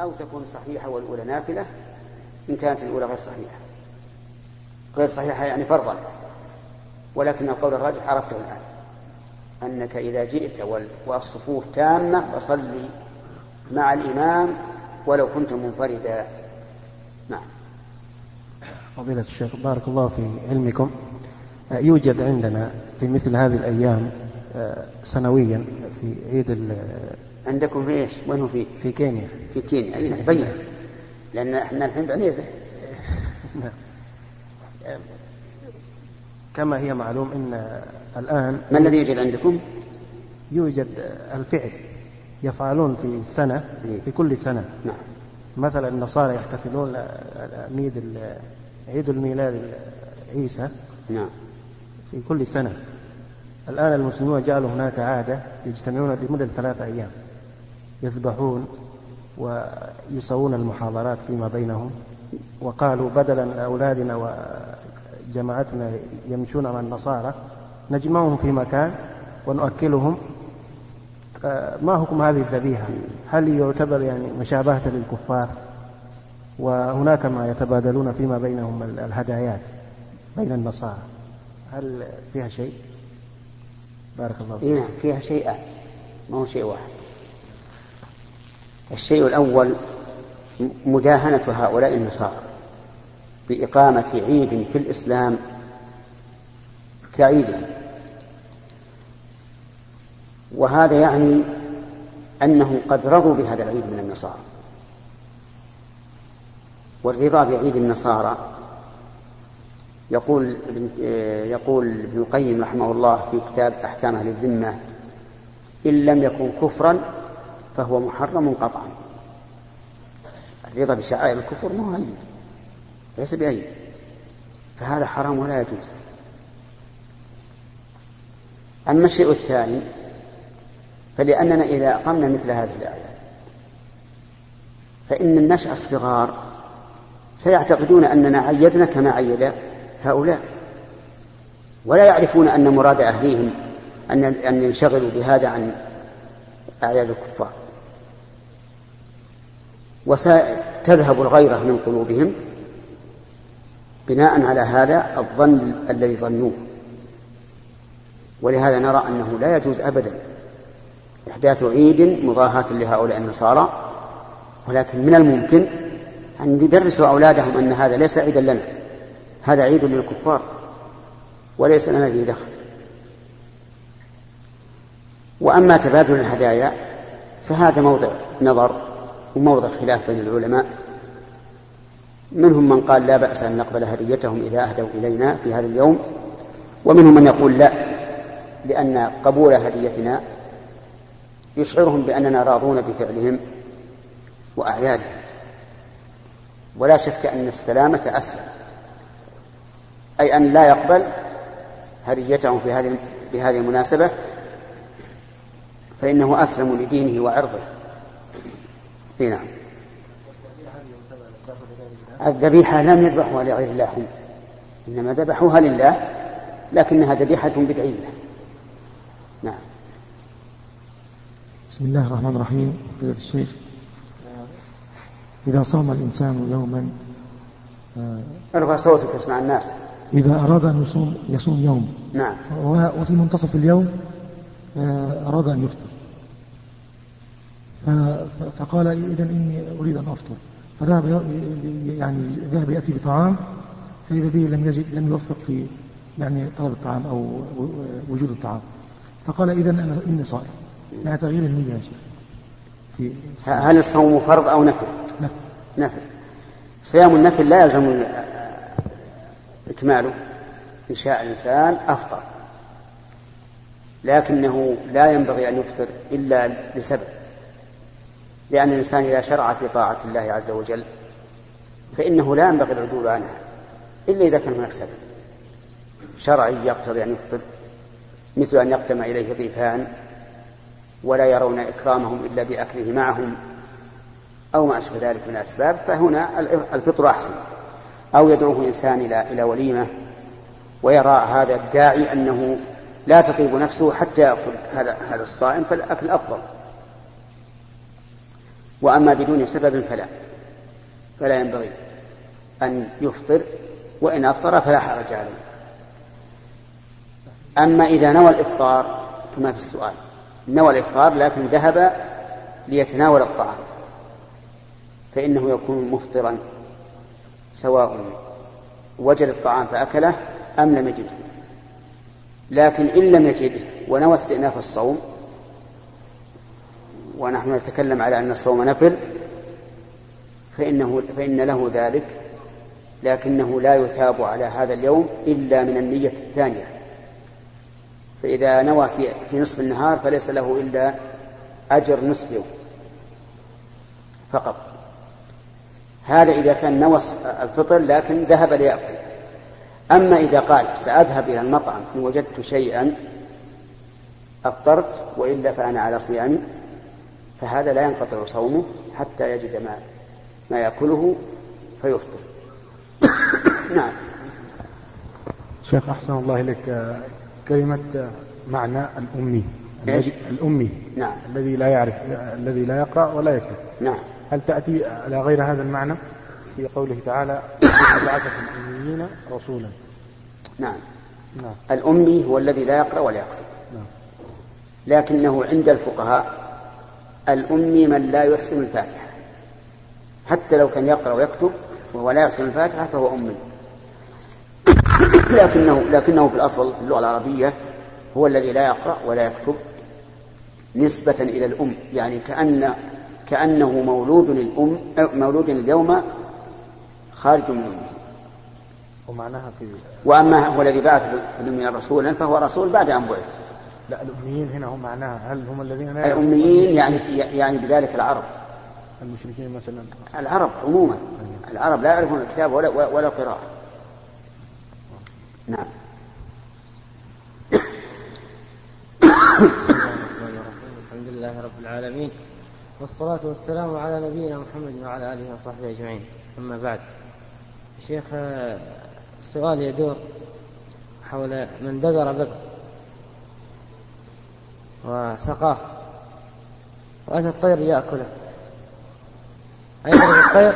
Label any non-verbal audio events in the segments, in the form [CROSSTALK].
أو تكون صحيحة والأولى نافلة إن كانت الأولى غير صحيحة. غير صحيحة يعني فرضا. ولكن القول الراجح عرفته الآن. أنك إذا جئت والصفوف تامة فصلي مع الإمام ولو كنت منفردا. نعم. فضيلة الشيخ بارك الله في علمكم. يوجد عندنا في مثل هذه الأيام آه، سنويا في عيد عندكم في إيش؟ وين هو في؟ في كينيا في كينيا أي نعم بين لأن إحنا الحين بعنيزه نعم. كما هي معلوم إن الآن ما الذي يوجد عندكم؟ يوجد الفعل يفعلون في السنة إيه. في كل سنة نعم مثلا النصارى يحتفلون عيد عيد الميلاد عيسى نعم في كل سنة الآن المسلمون جعلوا هناك عادة يجتمعون لمدة ثلاثة أيام يذبحون ويسوون المحاضرات فيما بينهم. وقالوا بدلا أولادنا وجماعتنا يمشون مع النصارى نجمعهم في مكان ونؤكلهم. ما حكم هذه الذبيحة؟ هل يعتبر يعني مشابهة للكفار؟ وهناك ما يتبادلون فيما بينهم الهدايات بين النصارى. هل فيها شيء؟ بارك الله فيك. نعم فيها شيئان ما هو شيء واحد. الشيء الأول مداهنة هؤلاء النصارى بإقامة عيد في الإسلام كعيدهم. وهذا يعني أنهم قد رضوا بهذا العيد من النصارى. والرضا بعيد النصارى يقول يقول ابن القيم رحمه الله في كتاب أحكام أهل الذمة إن لم يكن كفرا فهو محرم قطعا. الرضا بشعائر الكفر ما هو ليس بعيد فهذا حرام ولا يجوز. أما الشيء الثاني فلأننا إذا أقمنا مثل هذه الآية فإن النشأ الصغار سيعتقدون أننا عيدنا كما عيد هؤلاء. ولا يعرفون أن مراد أهليهم أن أن ينشغلوا بهذا عن أعياد الكفار. وستذهب الغيرة من قلوبهم بناء على هذا الظن الذي ظنوه. ولهذا نرى أنه لا يجوز أبدا إحداث عيد مضاهاة لهؤلاء النصارى ولكن من الممكن أن يدرسوا أولادهم أن هذا ليس عيدا لنا. هذا عيد للكفار وليس لنا فيه دخل. وأما تبادل الهدايا فهذا موضع نظر وموضع خلاف بين العلماء. منهم من قال لا بأس أن نقبل هديتهم إذا أهدوا إلينا في هذا اليوم ومنهم من يقول لا لأن قبول هديتنا يشعرهم بأننا راضون بفعلهم وأعيادهم. ولا شك أن السلامة أسلم. أي أن لا يقبل هديتهم في هذه بهذه المناسبة فإنه أسلم لدينه وعرضه. في نعم. الذبيحة لم يذبحوها لغير الله. هم إنما ذبحوها لله لكنها ذبيحة بدعية. نعم. بسم الله الرحمن الرحيم. فضيلة الشيخ إذا صام الإنسان يوما ارفع صوتك اسمع الناس. إذا أراد أن يصوم يصوم يوم. نعم. وفي منتصف اليوم آه، أراد أن يفطر. فقال إذا إني أريد أن أفطر. فذهب يعني ذهب يأتي بطعام فإذا به لم يجد لم يوفق في يعني طلب الطعام أو وجود الطعام. فقال إذا أنا إني صائم. يعني تغيير النية يا شيخ. في هل الصوم فرض أو نفل؟ نفل. نفل. صيام النفل لا يلزم إكماله. إن شاء الإنسان أفطر. لكنه لا ينبغي أن يفطر إلا لسبب. لأن الإنسان إذا شرع في طاعة الله عز وجل فإنه لا ينبغي العدول عنها إلا إذا كان هناك سبب. شرعي يقتضي أن يفطر مثل أن يقدم إليه ضيفان ولا يرون إكرامهم إلا بأكله معهم أو ما أشبه ذلك من الأسباب فهنا الفطر أحسن. أو يدعوه إنسان إلى إلى وليمة ويرى هذا الداعي أنه لا تطيب نفسه حتى يأكل هذا هذا الصائم فالأكل أفضل. وأما بدون سبب فلا. فلا ينبغي أن يفطر وإن أفطر فلا حرج عليه. أما إذا نوى الإفطار كما في السؤال نوى الإفطار لكن ذهب ليتناول الطعام فإنه يكون مفطرا سواء وجد الطعام فأكله أم لم يجده. لكن إن لم يجده ونوى استئناف الصوم ونحن نتكلم على أن الصوم نفل فإنه فإن له ذلك لكنه لا يثاب على هذا اليوم إلا من النية الثانية. فإذا نوى في, في نصف النهار فليس له إلا أجر نصف يوم فقط. هذا إذا كان نوى الفطر لكن ذهب ليأكل. أما إذا قال سأذهب إلى المطعم إن وجدت شيئا أفطرت وإلا فأنا على صيام فهذا لا ينقطع صومه حتى يجد ما ما يأكله فيفطر. [COUGHS] نعم. شيخ أحسن الله إليك. كلمة معنى الأمي. إيش؟ الأمي. نعم. الذي لا يعرف الذي لا يقرأ ولا يكتب. نعم. هل تأتي على غير هذا المعنى؟ في قوله تعالى بعث في الأميين رسولا. نعم. نعم. الأمي هو الذي لا يقرأ ولا يكتب. نعم. لكنه عند الفقهاء الأمي من لا يحسن الفاتحة. حتى لو كان يقرأ ويكتب وهو لا يحسن الفاتحة فهو أمي. [COUGHS] لكنه لكنه في الأصل في اللغة العربية هو الذي لا يقرأ ولا يكتب نسبة إلى الأم. يعني كأن كأنه مولود الأم مولود اليوم خارج من أمه. ومعناها في وأما هو الذي بعث في الأمين رسولا فهو رسول بعد أن بعث. لا الأميين هنا هم معناها هل هم الذين لا يعرفون الأميين يعني يعني بذلك العرب. المشركين مثلا. العرب عموما. العرب لا يعرفون الكتاب ولا ولا القراءة. نعم. الحمد لله رب العالمين. والصلاة والسلام على نبينا محمد وعلى آله وصحبه أجمعين. أما بعد شيخ السؤال يدور حول من بذر بذر. وسقاه. وأتى الطير يأكله أيضرب الطير؟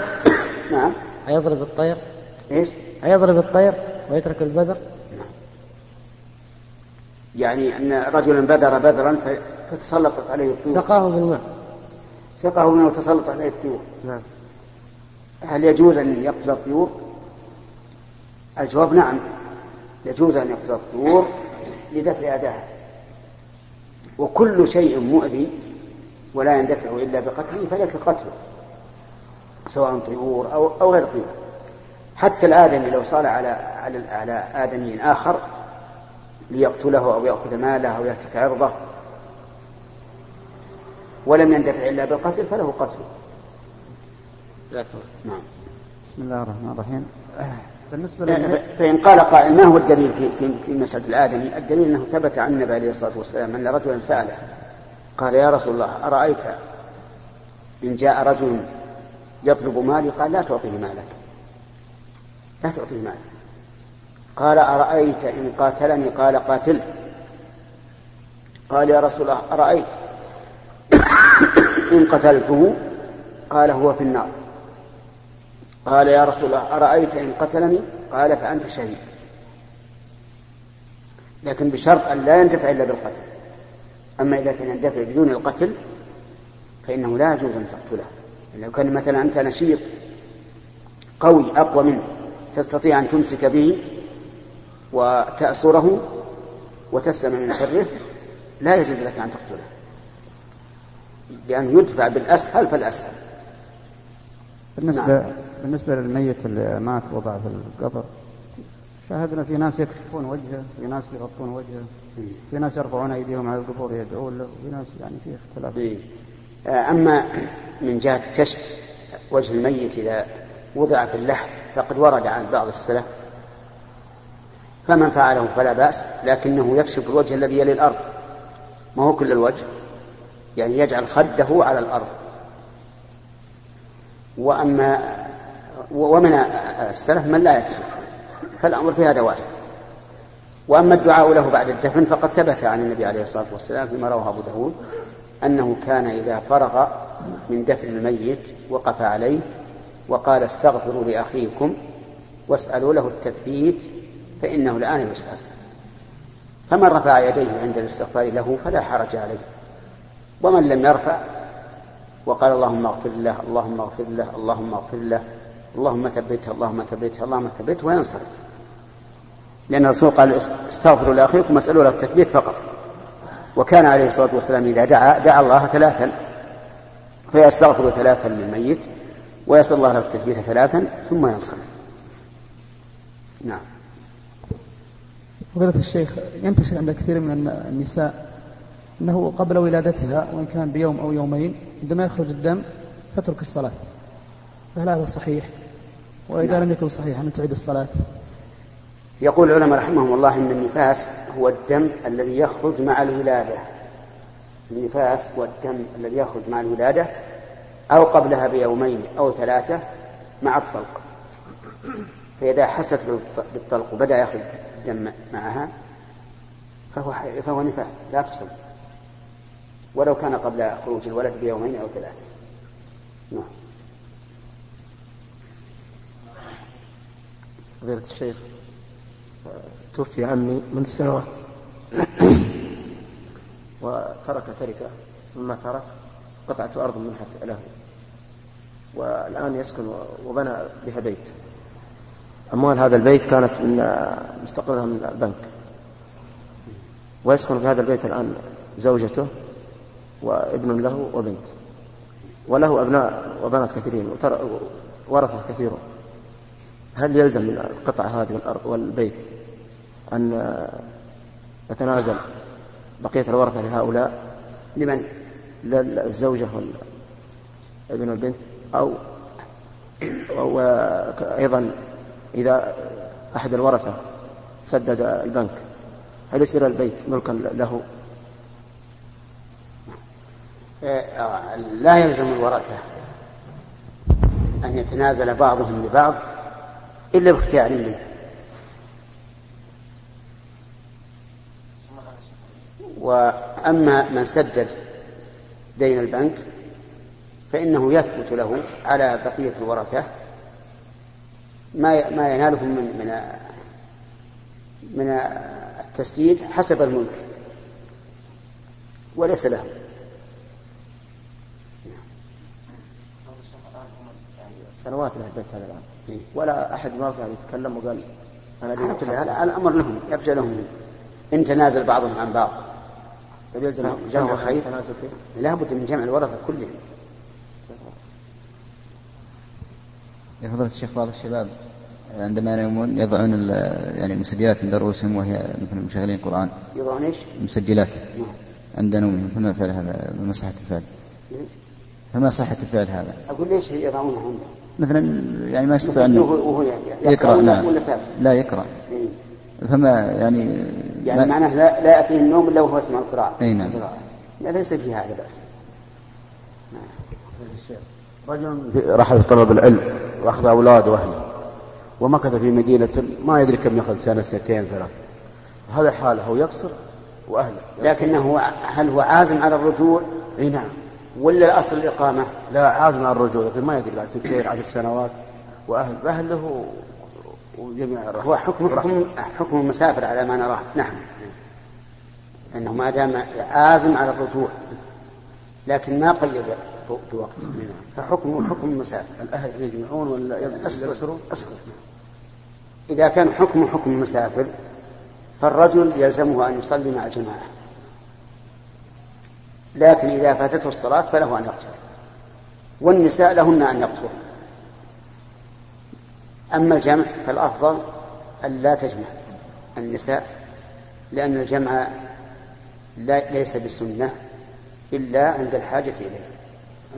نعم. أيضرب الطير؟ إيش؟ أيضرب الطير ويترك البذر؟ يعني أن رجلا بذر بذرا فتسلطت عليه الطيور. سقاه بالماء. سقاه منه وتسلط عليه الطيور. نعم. هل يجوز أن يقتل الطيور؟ الجواب نعم. يجوز أن يقتل الطيور لدفع أذاها وكل شيء مؤذي ولا يندفع إلا بقتله فلك قتله سواء طيور أو أو غير طيور. حتى الآدمي لو صار على على على آدمي آخر ليقتله أو يأخذ ماله أو يهتك عرضه ولم يندفع إلا بالقتل فله قتله جزاك الله نعم. بسم الله الرحمن الرحيم. بالنسبة لل... فإن قال قائل ما هو الدليل في, في, في مسألة الآدمي؟ الدليل أنه ثبت عن النبي عليه الصلاة والسلام أن رجلا سأله قال يا رسول الله أرأيت إن جاء رجل يطلب مالي؟ قال لا تعطيه مالك لا تعطيه مالك. قال أرأيت إن قاتلني؟ قال قاتله قال يا رسول الله أرأيت إن قتلته؟ قال هو في النار. قال يا رسول الله أرأيت إن قتلني؟ قال فأنت شهيد. لكن بشرط أن لا يندفع إلا بالقتل. أما إذا كان يندفع بدون القتل فإنه لا يجوز أن تقتله. لو كان مثلا أنت نشيط قوي أقوى منه تستطيع أن تمسك به وتأسره وتسلم من شره لا يجوز لك أن تقتله. لأنه يدفع بالأسهل فالأسهل. بالنسبة نعم. بالنسبة للميت اللي مات وضع في القبر شاهدنا في ناس يكشفون وجهه في ناس يغطون وجهه في ناس يرفعون أيديهم على القبور يدعون له وفي ناس يعني فيه اختلاف. إيه. آه، أما من جهة كشف وجه الميت إذا وضع في اللحم فقد ورد عن بعض السلف فمن فعله فلا بأس لكنه يكشف الوجه الذي يلي الأرض. ما هو كل الوجه؟ يعني يجعل خده على الأرض. وأما ومن السلف من لا يكشف فالأمر في هذا واسع. وأما الدعاء له بعد الدفن فقد ثبت عن النبي عليه الصلاة والسلام فيما رواه أبو داود أنه كان إذا فرغ من دفن الميت وقف عليه وقال استغفروا لأخيكم واسألوا له التثبيت فإنه الآن يسأل. فمن رفع يديه عند الاستغفار له فلا حرج عليه. ومن لم يرفع وقال اللهم اغفر له اللهم اغفر له اللهم اغفر له اللهم ثبته اللهم ثبته اللهم ثبته وينصرف. لأن الرسول قال استغفروا لأخيكم واسألوا له التثبيت فقط. وكان عليه الصلاة والسلام إذا دعا دعا الله ثلاثا. فيستغفر ثلاثا للميت ويسأل الله له التثبيت ثلاثا ثم ينصرف. نعم. فضيلة الشيخ ينتشر عند كثير من النساء أنه قبل ولادتها وإن كان بيوم أو يومين عندما يخرج الدم تترك الصلاة. فهل هذا صحيح؟ وإذا نعم. لم يكن صحيحا أن تعيد الصلاة؟ يقول العلماء رحمهم الله إن النفاس هو الدم الذي يخرج مع الولادة النفاس هو الدم الذي يخرج مع الولادة أو قبلها بيومين أو ثلاثة مع الطلق فإذا حست بالطلق وبدأ يخرج الدم معها فهو فهو نفاس لا تصل ولو كان قبل خروج الولد بيومين أو ثلاثة نعم فضيلة الشيخ. توفي عمي منذ سنوات. [COUGHS] وترك تركة. مما ترك قطعة أرض منحت له. والآن يسكن وبنى بها بيت. أموال هذا البيت كانت من مستقرها من البنك. ويسكن في هذا البيت الآن زوجته وابن له وبنت. وله أبناء وبنات كثيرين. ورثة كثيرون هل يلزم من القطعة هذه والأرض والبيت أن يتنازل بقية الورثة لهؤلاء لمن؟ للزوجة والابن والبنت أو وأيضا إذا أحد الورثة سدد البنك هل يصير البيت ملكا له؟ لا يلزم الورثة أن يتنازل بعضهم لبعض إلا باختيار منه وأما من سدد دين البنك فإنه يثبت له على بقية الورثة ما ما ينالهم من من من التسديد حسب الملك وليس له سنوات له البيت هذا الآن. إيه. ولا أحد ما كان يتكلم وقال أنا على الأمر لهم يرجع لهم. إن تنازل بعضهم عن بعض. طيب يلزم جمع خير. لا بد من جمع الورثة كلهم يا فضيلة الشيخ بعض الشباب عندما ينامون يضعون يعني المسجلات عند رؤوسهم وهي مثل مشغلين قرآن. يضعون إيش؟ مسجلات. نعم. عند نومهم فما فعل هذا؟ ما صحة الفعل؟ فما صحة الفعل هذا؟ أقول ليش يضعونه عنده؟ مثلا يعني ما يستطيع أن يقرأ نعم لا يقرأ. إيه؟ فما يعني يعني معناه لا, لا يأتيه النوم إلا وهو يسمع القراءة. أي نعم. لا ليس في هذا بأس. رجل رحل طلب العلم وأخذ أولاده وأهله ومكث في مدينة ما يدري كم يأخذ سنة سنتين ثلاث هذا حاله هو يقصر وأهله. لكنه هل هو عازم على الرجوع؟ اي نعم. ولا الأصل الإقامة؟ لا عازم على الرجوع لكن ما يدري بعد سنتين عشر سنوات. وأهل أهله وجميع هو حكم حكم حكم المسافر على ما نراه. نعم. أنه ما دام عازم على الرجوع لكن ما قيد بوقت. فحكمه حكم المسافر. الأهل يجمعون ولا يسرون أصبر إذا كان حكمه حكم المسافر فالرجل يلزمه أن يصلي مع الجماعة. لكن إذا فاتته الصلاة فله أن يقصر. والنساء لهن أن يقصر. أما الجمع فالأفضل أن لا تجمع النساء لأن الجمع لا ليس بسنة إلا عند الحاجة إليه.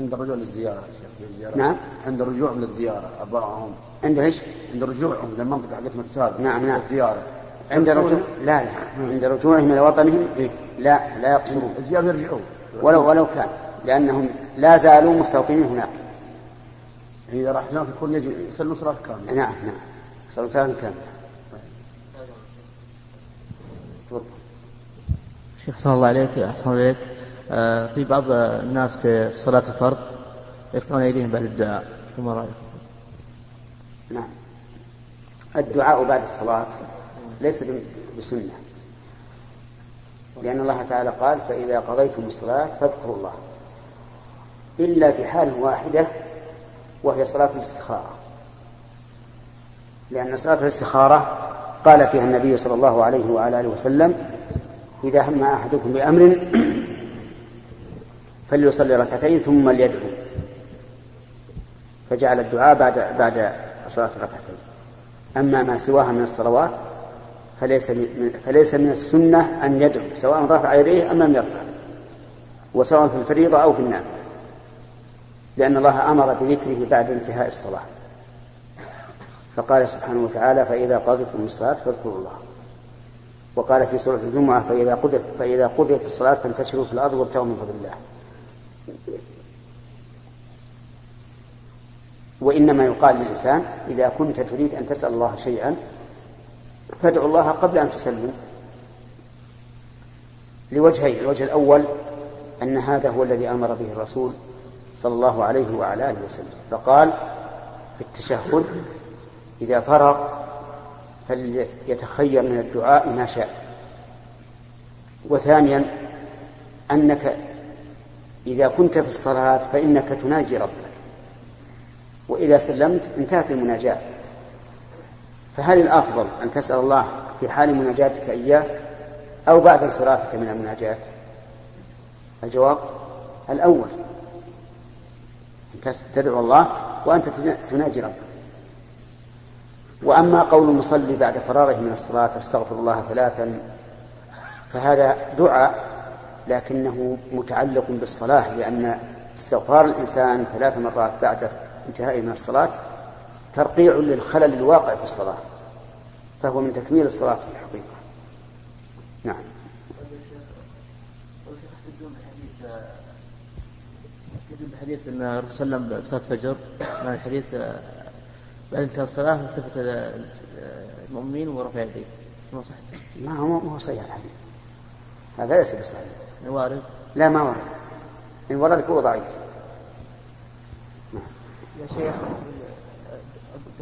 عند الرجوع للزيارة الزيارة. نعم. عند الرجوع من الزيارة أبائهم عند إيش؟ عند رجوعهم للمنطقة حقتهم السابقة. نعم نعم. الزيارة. عند رجوع لا لا. عند رجوعهم إلى وطنهم؟ إيه؟ لا لا يقصرون. الزيارة يرجعون. ولو ولو كان لأنهم لا زالوا مستوطنين هناك. إذا راح هناك يكون يجي يصلوا صلاة كاملة. نعم نعم. صلاة كاملة. شيخ صلى الله عليك أحسن عليك. آه، في بعض الناس في صلاة الفرض يرفعون أيديهم بعد الدعاء. فما رأيكم؟ نعم. الدعاء بعد الصلاة ليس بسنة. لأن الله تعالى قال فإذا قضيتم الصلاة فاذكروا الله إلا في حال واحدة وهي صلاة الاستخارة. لأن صلاة الاستخارة قال فيها النبي صلى الله عليه وعلى آله وسلم إذا هم أحدكم بأمر فليصلي ركعتين ثم ليدعو. فجعل الدعاء بعد بعد صلاة الركعتين. أما ما سواها من الصلوات فليس من فليس من السنة أن يدعو سواء رفع يديه أم لم يرفع وسواء في الفريضة أو في النافلة لأن الله أمر بذكره بعد انتهاء الصلاة. فقال سبحانه وتعالى فإذا قضيتم الصلاة فاذكروا الله. وقال في سورة الجمعة فإذا قضيت فإذا قضيت الصلاة فانتشروا في الأرض وابتغوا من فضل الله. وإنما يقال للإنسان إذا كنت تريد أن تسأل الله شيئا فادعو الله قبل أن تسلم لوجهين الوجه الأول أن هذا هو الذي أمر به الرسول صلى الله عليه وعلى آله وسلم فقال في التشهد إذا فرغ فليتخير من الدعاء ما شاء. وثانيا أنك إذا كنت في الصلاة فإنك تناجي ربك وإذا سلمت انتهت المناجاة. فهل الأفضل أن تسأل الله في حال مناجاتك إياه أو بعد انصرافك من المناجاة الجواب الأول أن تدعو الله وأنت تناجي ربك. وأما قول المصلي بعد فراغه من الصلاة أستغفر الله ثلاثا فهذا دعاء لكنه متعلق بالصلاة لأن استغفار الإنسان ثلاث مرات بعد انتهائه من الصلاة ترقيع للخلل الواقع في الصلاة فهو من تكميل الصلاة في الحقيقة. نعم. حديث أن الرسول صلى الله عليه وسلم بصلاه الفجر مع الحديث بعد انتهاء الصلاة التفت المؤمنين ورفع يديه. ما صح ما هو ما هو صحيح الحديث. هذا ليس بصحيح. وارد؟ لا ما ورد إن ورد هو ضعيف. يا شيخ.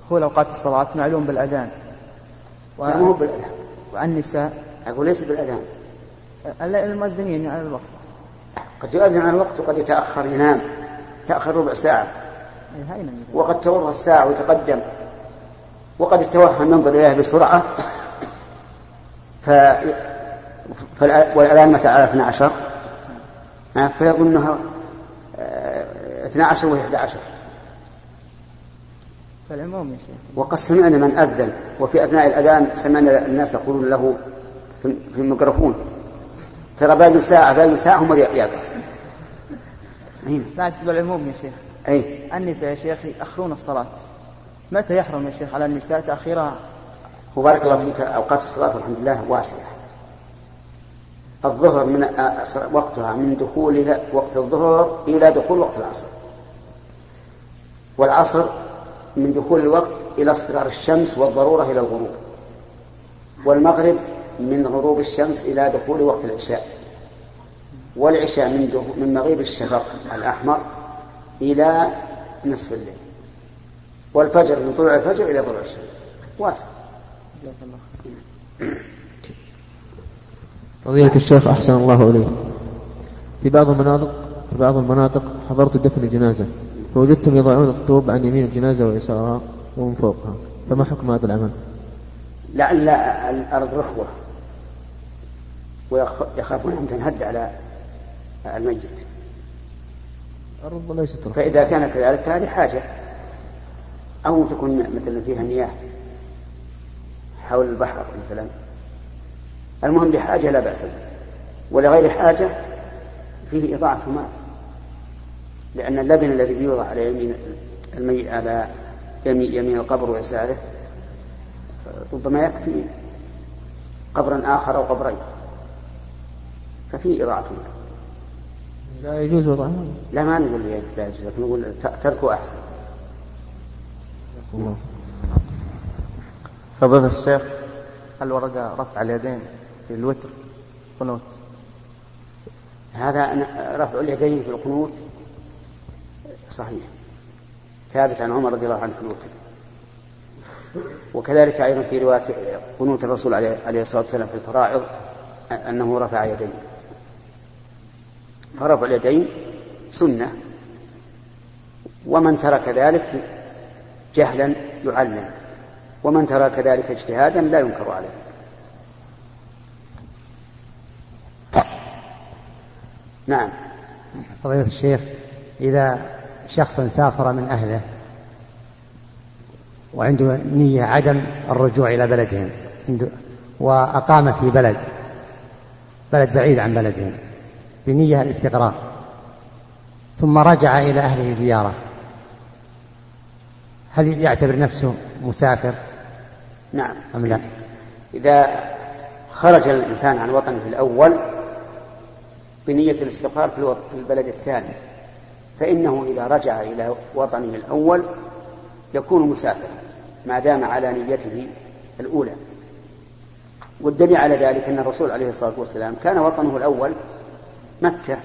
دخول أوقات الصلاة معلوم بالأذان. و... ما هو بالأذان. وعن النساء أقول ليس بالأذان. المؤذنين على الوقت. قد يؤذن على الوقت وقد يتأخر ينام. تأخر ربع ساعة. وقد تمر الساعة ويتقدم. وقد يتوهم ينظر إليها بسرعة. ف... والأذان متى على 12 فيظنها 12 وهي 11 فالعموم يا شيخ. وقد سمعنا من أذن وفي أثناء الأذان سمعنا الناس يقولون له في الميكروفون ترى باقي ساعة باقي ساعة هم لا تبع العموم يا شيخ. أي. النساء يا شيخ يأخرون الصلاة. متى يحرم يا شيخ على النساء تأخيرها؟ وبارك الله فيك أوقات الصلاة والحمد لله واسعة. الظهر من وقتها من دخول وقت الظهر إلى دخول وقت العصر. والعصر من دخول الوقت إلى اصفرار الشمس والضرورة إلى الغروب. والمغرب من غروب الشمس إلى دخول وقت العشاء. والعشاء من من مغيب الشفق الأحمر إلى نصف الليل. والفجر من طلوع الفجر إلى طلوع الشمس. واسع. فضيلة الشيخ أحسن الله إليه في بعض المناطق في بعض المناطق حضرت دفن الجنازة فوجدتم يضعون الطوب عن يمين الجنازة ويسارها ومن فوقها فما حكم هذا العمل؟ لعل الأرض رخوة ويخافون أن تنهد على الميت. الأرض ليست رخوة. فإذا كان كذلك فهذه حاجة. أو تكون مثلا فيها مياه حول البحر مثلا. المهم لحاجة لا بأس بها ولغير حاجة فيه إضاعة مال لأن اللبن الذي بيوضع على يمين المي... على يمين القبر ويساره ربما يكفي قبرا آخر أو قبرين. ففيه إضاعة. مال لا يجوز وضعها لا ما نقول لا يجوز لكن نقول تركه أحسن. الله. فضيلة الشيخ هل ورد رفع اليدين في الوتر قنوت؟ هذا رفع اليدين في القنوت صحيح. ثابت عن عمر رضي الله عنه الوتر وكذلك أيضا في رواية قنوت الرسول عليه الصلاة والسلام في الفرائض أنه رفع يديه. فرفع اليدين سنة. ومن ترك ذلك جهلا يعلم. ومن ترك ذلك اجتهادا لا ينكر عليه. نعم. فضيلة الشيخ إذا شخص سافر من أهله وعنده نية عدم الرجوع إلى بلدهم وأقام في بلد بلد بعيد عن بلدهم بنية الاستقرار. ثم رجع إلى أهله زيارة. هل يعتبر نفسه مسافر؟ نعم. أم لا؟ إذا خرج الإنسان عن وطنه الأول بنية الاستقرار في البلد الثاني. فإنه إذا رجع إلى وطنه الأول يكون مسافرا ما دام على نيته الأولى. والدليل على ذلك أن الرسول عليه الصلاة والسلام كان وطنه الأول مكة.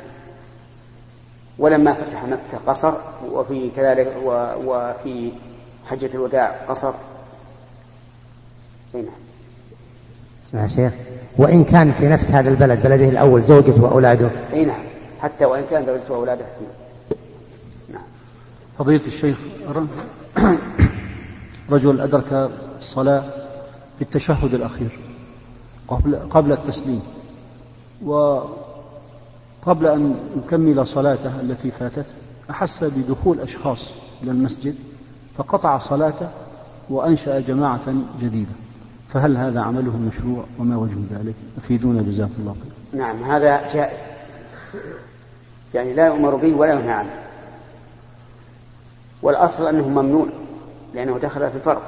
ولما فتح مكة قصر وفي كذلك وفي حجة الوداع قصر. نعم. اسمع شيخ وإن كان في نفس هذا البلد بلده الأول زوجته وأولاده؟ أي نعم. حتى وإن كان زوجته وأولاده. نعم فضيلة الشيخ رجل أدرك الصلاة في التشهد الأخير قبل قبل التسليم وقبل أن يكمل صلاته التي فاتت أحس بدخول أشخاص إلى المسجد فقطع صلاته وأنشأ جماعة جديدة. فهل هذا عمله مشروع وما وجه ذلك؟ أفيدونا جزاكم الله خير. نعم هذا جائز. يعني لا يؤمر به ولا ينهى عنه. والأصل أنه ممنوع لأنه دخل في الفرق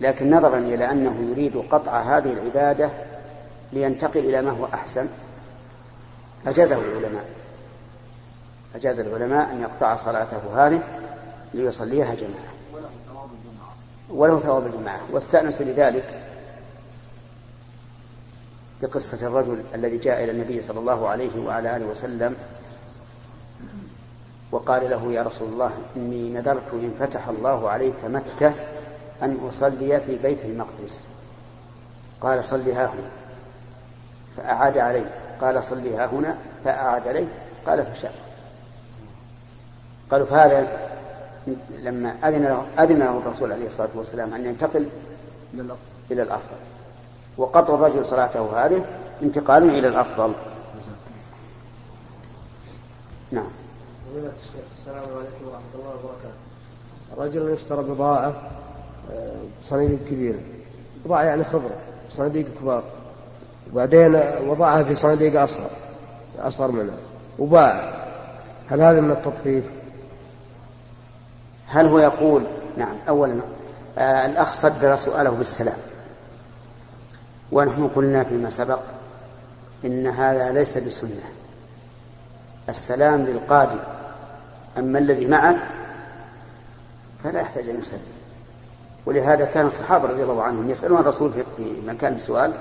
لكن نظرا إلى أنه يريد قطع هذه العبادة لينتقل إلى ما هو أحسن أجازه العلماء. أجاز العلماء أن يقطع صلاته هذه ليصليها جماعة. وله ثواب الجماعة. واستأنسوا لذلك بقصة الرجل الذي جاء إلى النبي صلى الله عليه وعلى آله وسلم وقال له يا رسول الله إني نذرت إن فتح الله عليك مكة أن أصلي في بيت المقدس. قال صل ها هنا. فأعاد عليه. قال صل ها هنا فأعاد عليه. قال فشاء. قالوا فهذا لما أذن له أذن له الرسول عليه الصلاة والسلام أن ينتقل إلى الأفضل. وقطع الرجل صلاته هذه انتقال إلى الأفضل. نعم. السلام عليكم ورحمة الله وبركاته. رجل اشترى بضاعة آه، صناديق كبيرة. بضاعة يعني خضرة صناديق كبار. وبعدين وضعها في صناديق أصغر أصغر منها. وباع. هل هذا من التطفيف؟ هل هو يقول؟ نعم أولا آه الأخ صدر سؤاله بالسلام. ونحن قلنا فيما سبق إن هذا ليس بسنة. السلام للقادم. أما الذي معك فلا يحتاج أن يسلم ولهذا كان الصحابة رضي الله عنهم يسألون الرسول في مكان السؤال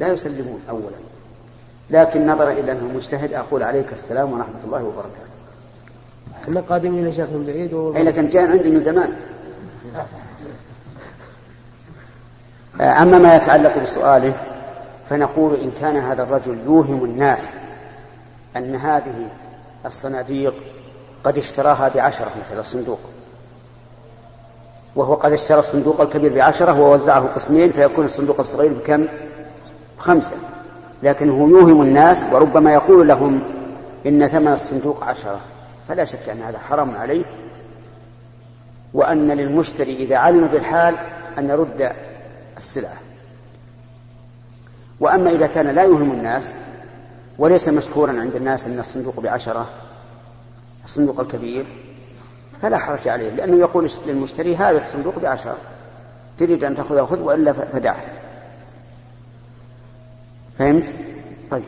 لا يسلمون أولا. لكن نظرا إلى أنه مجتهد أقول عليك السلام ورحمة الله وبركاته. إحنا قادمين يا شيخ من بعيد و... أي لكن جاء عندي من زمان. أما ما يتعلق بسؤاله فنقول إن كان هذا الرجل يوهم الناس أن هذه الصناديق قد اشتراها بعشرة مثل الصندوق. وهو قد اشترى الصندوق الكبير بعشرة ووزعه قسمين فيكون الصندوق الصغير بكم؟ خمسة. لكنه يوهم الناس وربما يقول لهم إن ثمن الصندوق عشرة. فلا شك أن هذا حرام عليه. وأن للمشتري إذا علم بالحال أن يرد السلعة. وأما إذا كان لا يوهم الناس وليس مشهورا عند الناس أن الصندوق بعشرة الصندوق الكبير فلا حرج عليه لأنه يقول للمشتري هذا الصندوق بعشرة تريد أن تأخذه خذ وإلا فدعه. فهمت؟ طيب.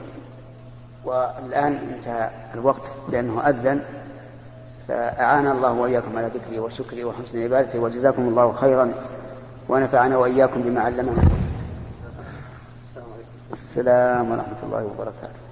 والآن انتهى الوقت لأنه أذن فأعان الله وإياكم على ذكري وشكري وحسن عبادتي وجزاكم الله خيرا ونفعنا وإياكم بما علمنا. السلام ورحمة الله وبركاته.